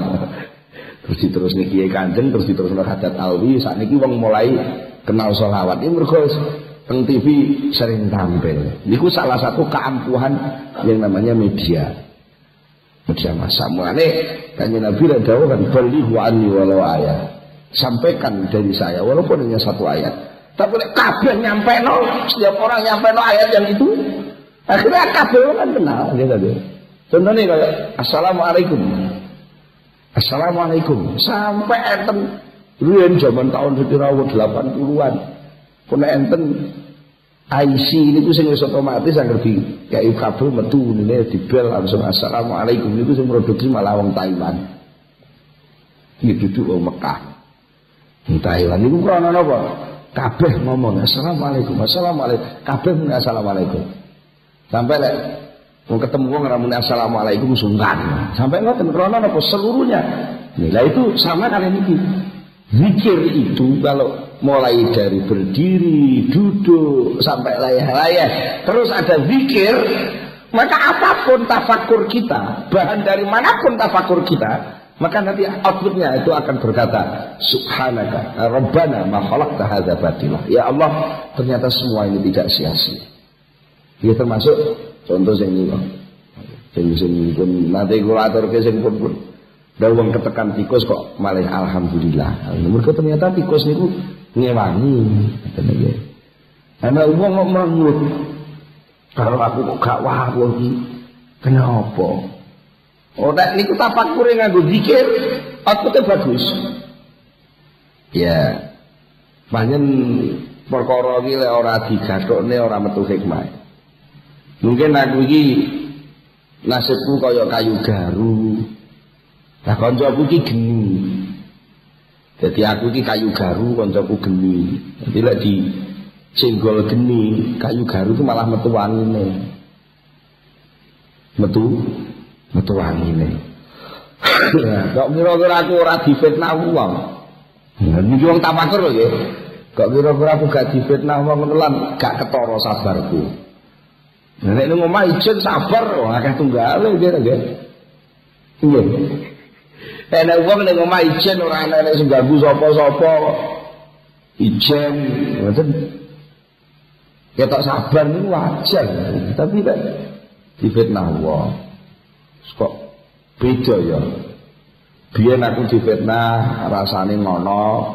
terus diterus kiai kanjeng terus diterus nih hadat alwi saat ini wong mulai kenal solawat ini mereka teng TV sering tampil itu salah satu keampuhan yang namanya media media masa mulane kanjeng Nabi dawuh kan beli anni walau ayat sampaikan dari saya walaupun hanya satu ayat tapi nek kabeh nyampe no, setiap orang nyampe no ayat yang itu, akhirnya kabeh kan kenal gitu. Contohnya kayak Assalamualaikum. Assalamualaikum. Sampai enten Rian zaman tahun sepirawa 80-an. Pun enten IC ini tuh sing otomatis agar di kayak kabel metu ini di bel langsung assalamualaikum itu sing produksi malah wong Taiwan. Ini duduk wong Mekah. Di Taiwan itu krono apa? kabeh ngomong assalamualaikum assalamualaikum kabeh muni assalamualaikum sampai lek mau ketemu wong ramune assalamualaikum sungkan sampai ngoten krana apa seluruhnya nilai itu sama kalian ini zikir itu kalau mulai dari berdiri duduk sampai layah-layah terus ada zikir maka apa pun tafakur kita bahan dari mana pun tafakur kita maka nanti outputnya itu akan berkata, Subhanaka, Rabbana ma khalaqta hadza batila. Ya Allah, ternyata semua ini tidak sia-sia. Ya termasuk contoh yang ini. Sing sing pun nanti aturke sing pun pun wong ketekan tikus kok malah alhamdulillah. Mergo ternyata tikus niku ngewangi. Ana wong kok mengut. Kalau aku kok gak wawuh iki kenapa? Oh, nek niku tafakure nganggo zikir, outputnya bagus. Ya. Panjen perkara iki lek ora digathokne ora metu hikmah. Mungkin aku iki nasibku kaya kayu garu. Lah kancaku iki geni. Jadi aku iki kayu garu, kancaku geni. Jadi lek di senggol geni, kayu garu itu malah metu wangine. Metu metu wangine kok kira-kira aku ora difitnah wong niki wong tafakur lho nggih kok kira-kira aku gak difitnah wong ngono lan gak ketara sabarku nek ning omah ijen sabar akeh tunggale nggih iya nek wong ning omah ijen ora ana sing ganggu sapa-sapa. Ijen ngoten. Ya tak sabar niku wajar. Tapi kan difitnah wong kok beda ya. Biyen aku difitnah rasane ngono.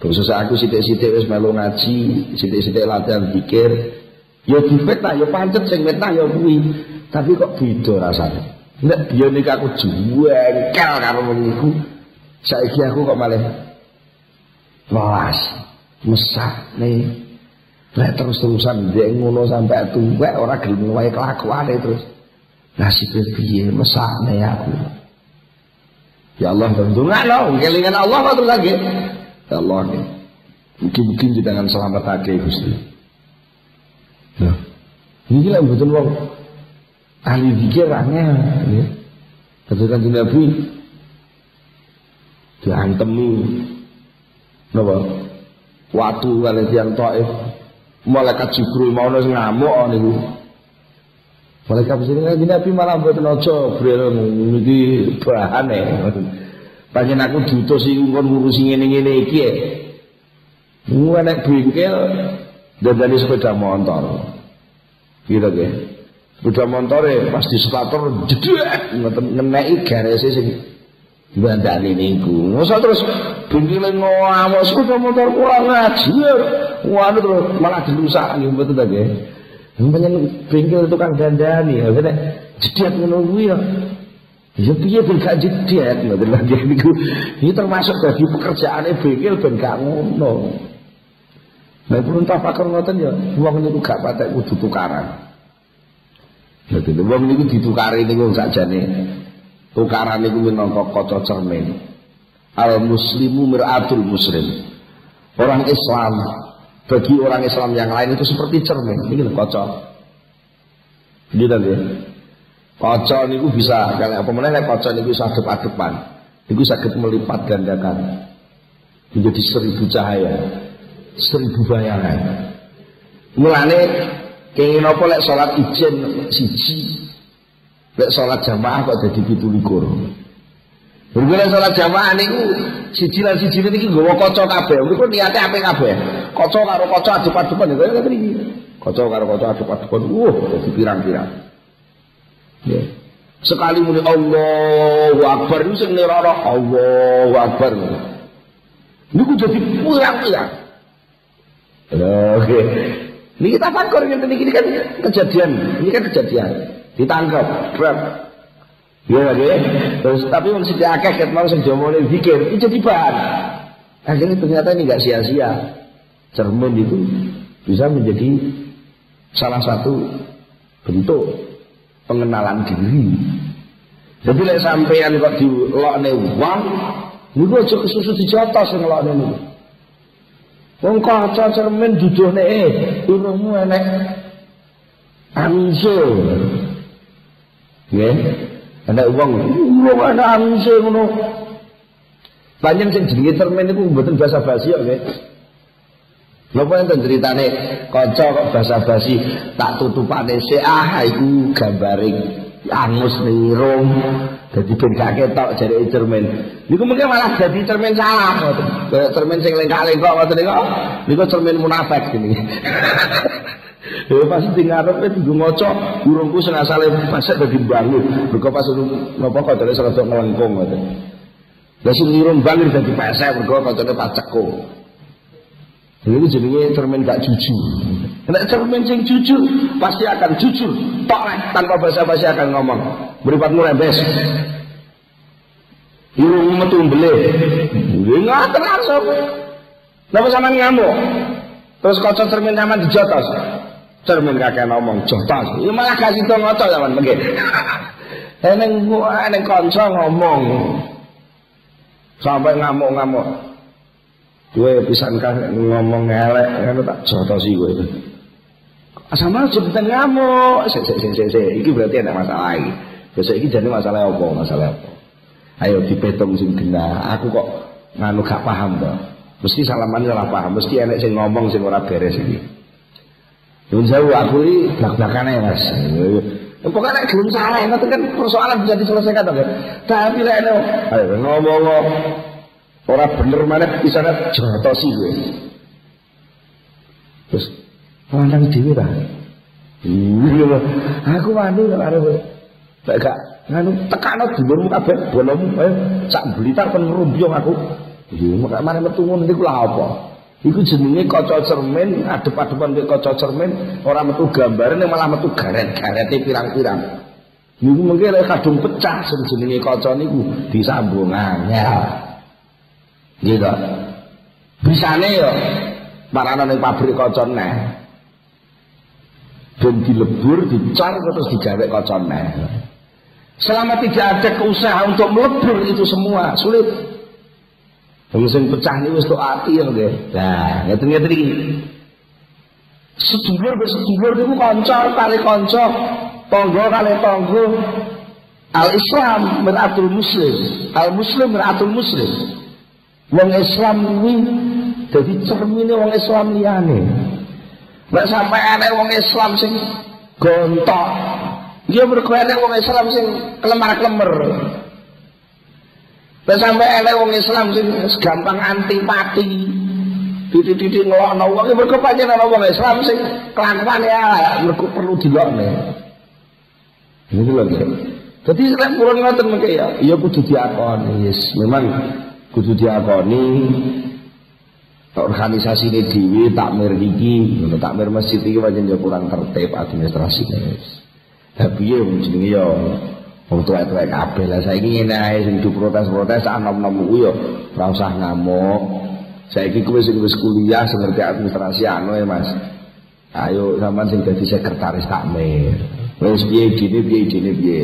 Terus aku sithik-sithik wis melu ngaji sithik-sithik latihan pikir ya difitnah ya pancet sing fitnah ya kuwi. Tapi kok beda rasane nek biyen iki aku jengkel karo wong iku saiki aku kok malah welas nih. Lek terus-terusan dia ngono sampai tuwek ora gelem wae kelakuane terus. Nasibnya piye mesane aku. Ya Allah tentu nggak lo kelingan Allah kok lagi. Ya Allah nih. Mungkin-mungkin di tangan selamat hati Gusti. Nah ini lah betul wong ahli pikirannya ya katakan Nabi diantemi napa waktu kali tiang Taif malaikat Jibril mau ngamuk niku Malaikat sini kan Nabi malah buat nojo, beliau niki bahan ya. Panjen aku diutus iku kon ngurusi ngene-ngene iki ya. Mu nek bengkel dari sepeda motor. Gitu ke. Sepeda motor ya pasti starter jedek ngeneki garese sing bandani niku. Masa terus bengkel ngomong sepeda motor kurang ngajar. Wah terus malah dirusak nggih mboten ta nggih. Pengen bengkel tukang dandani ya kene jedek ngono kuwi ya. Ya piye ben gak jedek ngoten lagi niku. Ini termasuk dadi pekerjaane bengkel ben gak ngono. Nah pun tafakar ngoten ya, wong niku gak patek kudu tukaran. Dadi wong niku ditukari niku sakjane. Tukaran niku minangka kaca cermin. Al muslimu mir'atul muslim. Orang Islam bagi orang Islam yang lain itu seperti cermin. Ini kaca. Gitu ya. Kaca niku bisa kalau apa meneh nek kaca niku bisa adep-adepan. Niku saged melipat gandakan menjadi seribu cahaya, seribu bayangan. Mulane kenging apa lek salat ijen siji. Lek salat jamaah kok dadi 17. Berguna salat jamaah niku siji lan siji niki nggawa kaca kabeh. Niku niate apik kabeh. Kaca karo kaca adep-adepan ya kaya iki. Kaca karo kaca adep-adepan. Wuh, dadi pirang-pirang. Ya. Sekali muni Allahu Akbar itu sing nirara Allahu Akbar. Niku jadi pulang-pulang. Oke. Ini kita fakor yang ini kan kejadian, ini kan kejadian. Ditangkap, berat. Ya lagi. Terus tapi sithik akeh ket mau sing jomone pikir, itu jadi bahan. Akhirnya ternyata ini nggak sia-sia. Cermin itu bisa menjadi salah satu bentuk pengenalan diri. Jadi lek sampean kok dilokne wong, niku aja kesusu dijotos ngelokne niku. Wong kaca cermin duduhne eh irungmu enek anse. Nggih. Enek wong, wong enek anse ngono. Panjen sing jenenge cermin niku mboten basa basi kok nggih. Napa enten ceritane kanca kok basa-basi tak tutupane sik ah iku gambare angus nirung dadi ben gak ketok jare cermin. Niku mungkin malah dadi cermin salah ngoten. Cermin sing lengkak-lengkok ngoten niku. Niku cermin munafik ini. Ya pas di ngarepe digo maca urungku sing asale pasek dadi bangun. Mergo pas napa kancane serada ngelengkung ngoten. Lah sing nirung bangun dadi pesek mergo kancane pacekku. Ini jenenge cermin gak jujur. Nek cermin sing jujur pasti akan jujur. Tok tanpa basa-basi akan ngomong. Beripatmu rembes. Irung metu mbelih. Ngaten langsung. Napa sampean ngamuk? Terus kaca cermin sampean dijotos. Cermin kakek ngomong jotos. Ya malah kasih to ngoco sampean mengke. Eneng eneng kanca ngomong. Sampai ngamuk-ngamuk. Gue pisan kan ngomong ngelek kan tak jotosi gue itu. Sama sebutan ngamuk. Se se se se se. Iki berarti ada masalah lagi. Besok iki jadi masalah apa? Masalah apa? Ayo dipetung sing kena. Aku kok nganu gak paham toh. Mesti salaman salah paham. Mesti enek sing ngomong sing ora beres iki. Nyun sewu aku iki blak-blakane Mas. Pokoknya gelem salah, itu kan persoalan bisa diselesaikan kan. Tapi lek ayo ngomong Orang bener mana bisa jotosi gue. Terus mandang dhewe ta. Iya Aku wani kok arep Lek gak nganu tekano dulurmu kabeh bolomu ayo sak blitar pen ngrumbyong aku. Iya mak mare metu ngono niku apa? Iku jenenge kaca cermin, adep-adepan ke kaca cermin, ora metu gambare malah metu garet-garete pirang-pirang. Niku mengke lek kadung pecah sing jenenge kaca niku disambung angel. Gitu. Bisane yo marana ning pabrik kaca neh. Dan dilebur, dicor terus digawe kaca neh. Selama tidak ada keusaha untuk melebur itu semua, sulit. Sing pecah niku wis tok ati ya. Nah, ngeten-ngeten iki. Sedulur wis sedulur niku kanca kali kanca, tangga kali tangga. Al Islam meratul muslim, al muslim meratul muslim. Wong Islam kuwi dadi cermine wong Islam liyane. Nek sampai ana wong Islam sing gontok, dia mergo wong Islam sing kelemar-kelemar. Sampai ana wong Islam sing gampang antipati, titik-titik ngelokno wong iki mergo pancen wong Islam sing kelakuan ya mergo perlu dilokne. Ini lho. Jadi lek purun ngoten mengke ya, ya kudu diakoni. Yes, memang kudu diakoni organisasi ini dewi takmir iki takmir masjid iki pancen ya kurang tertib administrasi tapi ya jenenge ya? Wong tuwa-tuwa kabeh. Lah saiki ngene ae sing protes-protes anom-nom ku ya ora usah ngamuk. Saiki kowe sing kuliah sing administrasi anu ya Mas. Ayo sampean sing dadi sekretaris takmir. Wis piye dene piye dene piye?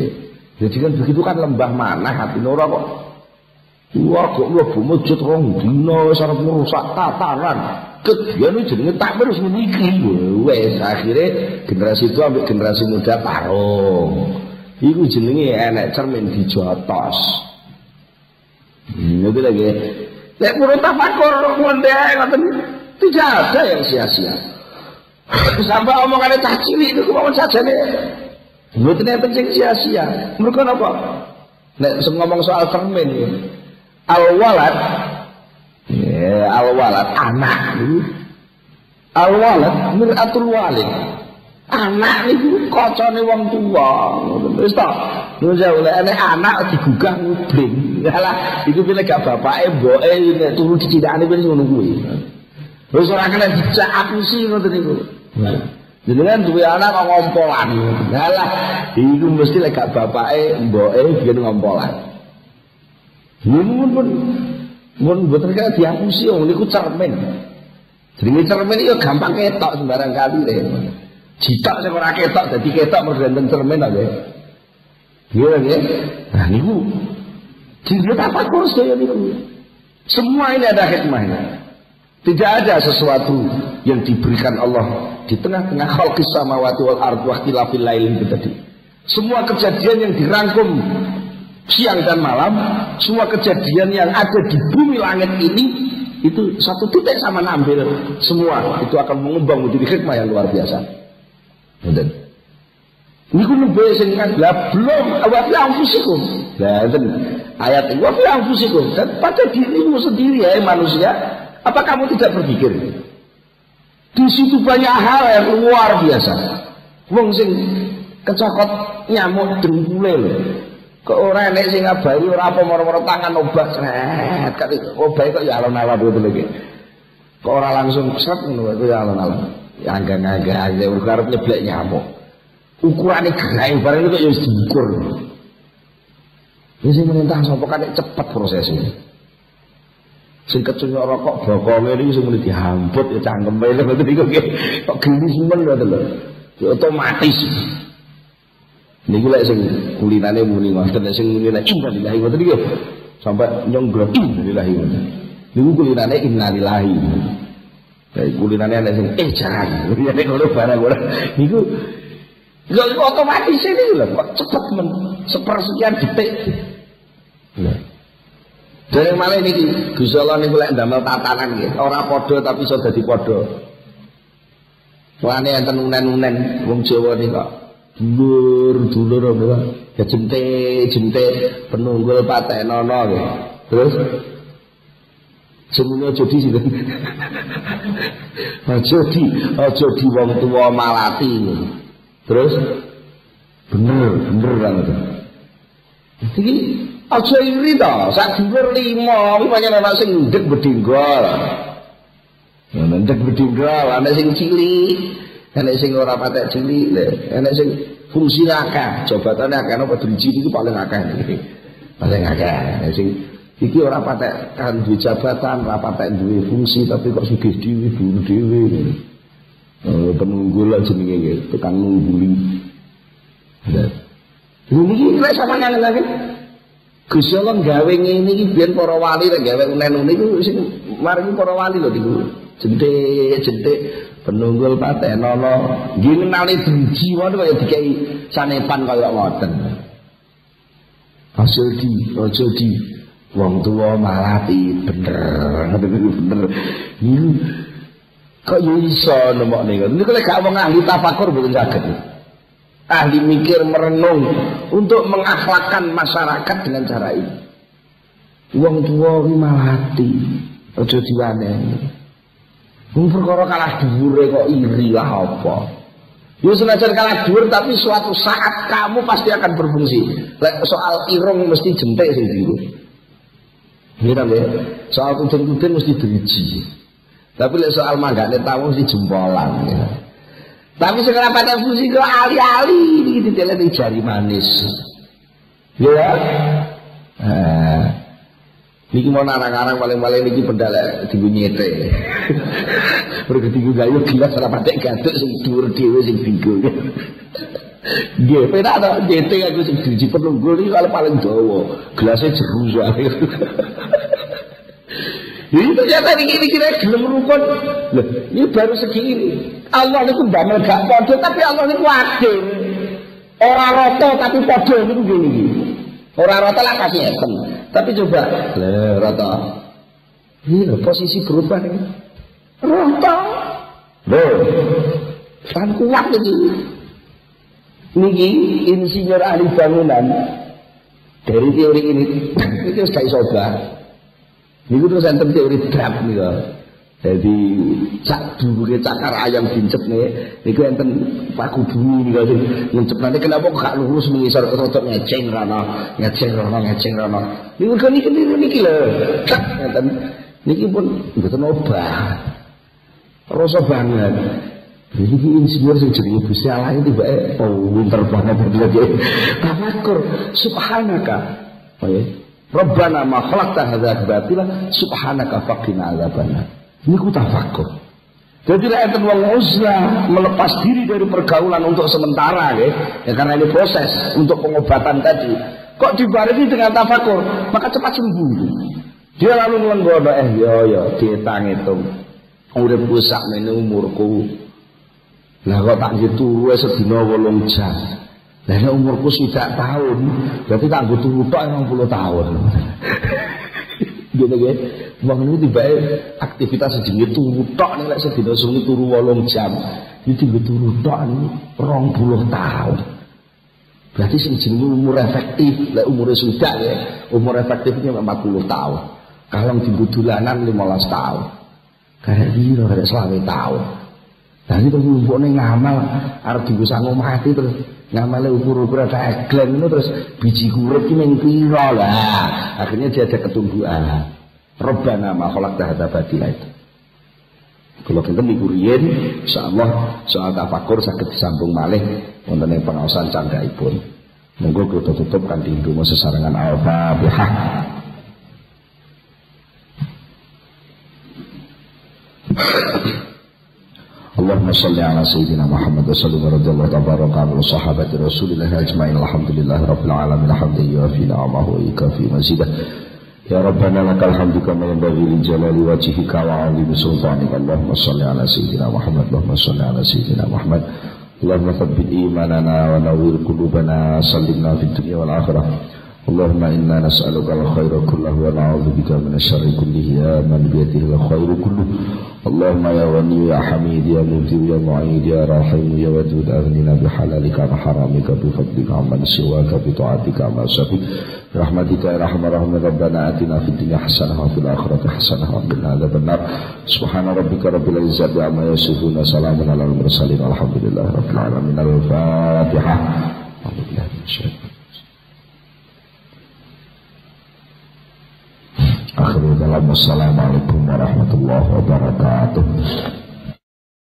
Jadi kan begitu kan lembah mana hati nora kok Wah kok mlebu masjid rong dina wis arep ngrusak tatanan. Kedhiane jenenge takmir wis niki. Wes akhire generasi itu ambek generasi muda tarung. Iku jenenge enek cermin dijotos. Ini lagi. Nek purun tafakur ngonde ngoten tidak ada yang sia-sia. Sampai omongannya cah cilik itu kemauan saja nih. Enten sing sia-sia. Mereka apa? Nek ngomong soal cermin al-walad. Ya, al-walad. Anak al-walad miratul walid. Anak itu kocone wong tua. Wis ta lho oleh ane anak digugah ngubling lah iku pilih gak bapake mboke nek turu dicindakane wis ngono kuwi? Wis ora kena dicak aku sih ngoten niku. Jadi kan dua anak kok ngompolan. Lah iku mesti lek gak bapake mboke biyen ngompolan mun pun mun boten kaya diapusi wong niku cermin. Jenenge cermin itu gampang ketok sembarang kali deh. Jika sing ora ketok dadi ketok mergo cermin aja. Iya ya. Nah niku Jadi apa kurus ya niku. Semua ini ada hikmahnya. Tidak ada sesuatu yang diberikan Allah di tengah-tengah khalqis samawati wal ard wa ikhtilafil itu tadi. Semua kejadian yang dirangkum siang dan malam semua kejadian yang ada di bumi langit ini itu satu titik sama ngambil semua itu akan mengembang menjadi hikmah yang luar biasa. Ini ku nembe sing lah belum wa fi anfusikum. Lah ayat ini fi anfusikum. Dan pada dirimu sendiri ya manusia apa kamu tidak berpikir? Di situ banyak hal yang luar biasa. Wong sing kecokot nyamuk dengkule Kok ora enek sing ngabari ora apa moro-moro tangan obat sret. Kok obat kok ya alon-alon itu lagi. Kok ora langsung sret ngono itu ya alon-alon. Ya angga-angga ya arep nyeblek nyamuk. Ukurane gerai bareng itu ya diukur. Ini sing menentang sapa kan cepet prosesnya. Sing kecunyok rokok bokonge iki sing muni dihambut ya cangkeme lho ngoten iku kok geli semen lho. Ya otomatis. Niku lek sing kulinane muni ngoten lek sing kulinane innalillahi ngoten iki sampai nyonggrok innalillahi ngoten. Niku kulinane innalillahi. Kayak kulinane ana sing eh jangan. Ya nek ngono barang ora. Niku Ya otomatis ini lho, kok cepet men sepersekian detik. Nah. Dari malah ini Gusti Allah niku lek ndamel tatanan nggih, ora padha tapi iso dadi padha. Wane enten unen-unen wong Jawa niku dulur dulur apa ya jente jente. Penunggul patenono ya terus? Semuanya jadi sih aja di aja di wong tua malati terus? Bener bener banget jadi aja iri toh sak dulur lima iki pancen ana sing ndek bedinggol ndek bedinggol ana sing cilik enek sing ora patek cilik enek sing fungsi akeh jabatane akeh apa driji itu paling akeh paling akeh. Enek sing iki ora patek kan duwe jabatan ora patek duwe fungsi tapi kok sugih dhewe dulu dhewe. Oh, penunggu lah jenenge iki tukang nungguli. Ini nek sama nang lagi. Gusti Allah gawe ngene iki biyen para wali nek gawe unen-unen iku sing maringi para wali lho niku jentik-jentik penunggul patenono nggih ngenali driji wae kaya dikai sanepan kaya ngoten. Hasil di, aja di Wong tua malati bener, bener. Ini kok yo iso nih. Ini kalau gak wong ahli tafakur bukan sakit. Ahli mikir merenung untuk mengakhlakkan masyarakat dengan cara ini. Wong tua ini malati, ojo diwaneni. Wong perkara kalah dhuwure kok iri lah apa? Ya senajan kalah dhuwur tapi suatu saat kamu pasti akan berfungsi. Soal irung mesti jentik sih dulu. Ini ya, soal kucing-kucing mesti driji. Tapi lek soal manggane tamu mesti jempolan ya. Tapi sekarang pada fungsi kok ali-ali ini diteliti jari manis. Ya. Nah, Niki mau narang-narang paling-paling niki pendala tinggu nyete. Mereka tinggu gayu gila salah patek gatuk sing dhuwur dhewe sing tinggu. Nggih, penak to nyete aku sing driji penunggu iki kalau paling dawa. Gelasnya jeru soalnya. Ini ternyata ini kira gelem rukun. Loh, ini baru segini. Allah itu damel gak podo tapi Allah itu adil. Orang roto tapi podo itu gini. Orang rata lah kasih eten. Tapi coba, le rata. Ini posisi berubah nih. Rata. Loh, kan kuat ini. Niki insinyur ahli bangunan dari teori ini itu sekali coba. Ini terus teori drap nih jadi cak dulu cakar ayam bincep nih, niku enten paku bumi nih kalau ngencep nanti kenapa gak lurus mengisar ke rotok ngeceng rana, ngeceng rana, ngeceng rana. Niku kan niki niki niki loh, cak enten niki pun betul obah, rasa banget. Jadi ini insinyur sing jenenge Gusti Allah itu tiba oh winter banget lagi. Tafakur subhanaka. Oh ya. Rabbana ma khalaqta hadza batila subhanaka faqina adzabannar. Ini ku tafakur. Jadi enten wong uzlah melepas diri dari pergaulan untuk sementara ya. ya karena ini proses untuk pengobatan tadi. Kok dibarengi dengan tafakur, maka cepat sembuh. Dia lalu ngelenggono eh yo yo dietang itu. Urip ku sak umurku. Lah kok tak turu sedina 8 jam. Lah umurku sudah tahun, berarti tak turu tok 60 tahun. Gitu ya. Wong ini tiba aktivitas sejenis turu tok nih lek sedina sungi turu wolong jam. Ini tiba turu tok rong puluh tahun. Berarti sejenis umur efektif, lek umurnya sudah ya, umur efektifnya 40 tahun. Kalau di budulanan 15 tahun. Karena biro, karena selama tahun. Ini terus ngumpulnya ngamal, harus dibusa mati terus ngamalnya ukur-ukur ada eglen itu terus biji kurut ini yang piro lah. Akhirnya dia ada ketumbuhan. Rabbana ma khalaqta hadza batila itu. Kalau kita niku riyen insyaallah soal tafakur saged disambung malih wonten ing pengaosan cangkahipun. Monggo kita tutup kan dindu sesarengan Al-Fatihah. Allahumma salli ala sayyidina Muhammad wa sallim wa radiyallahu tabaraka anhu sahabat Rasulillah ajma'in. Alhamdulillah alamin. Hamdihi ya wa fi ni'amahu wa ikafi Ya Rabbana lakal hamdu kama jalali wajhika wa 'azimi sultanika. Allahumma salli ala sayyidina Muhammad Allahumma salli ala sayyidina Muhammad. Allahumma thabbit imanana wa nawwir qulubana sallimna اللهم إنا نسألك الخير كله ونعوذ بك من الشر كله يا من بيده الخير كله اللهم يا غني يا حميد يا مبدي يا معيد يا رحيم يا ودود أغننا بحلالك عن حرامك بفضلك عمن سواك بطاعتك عما سبك برحمتك يا رحمة الراحمين ربنا آتنا في الدنيا حسنة وفي الآخرة حسنة وقنا عذاب النار سبحان ربك رب العزة عما يصفون سلام على المرسلين الحمد لله رب العالمين الفاتحة أعوذ بالله من الشيطان Akhirul kalam. Wassalamualaikum warahmatullahi wabarakatuh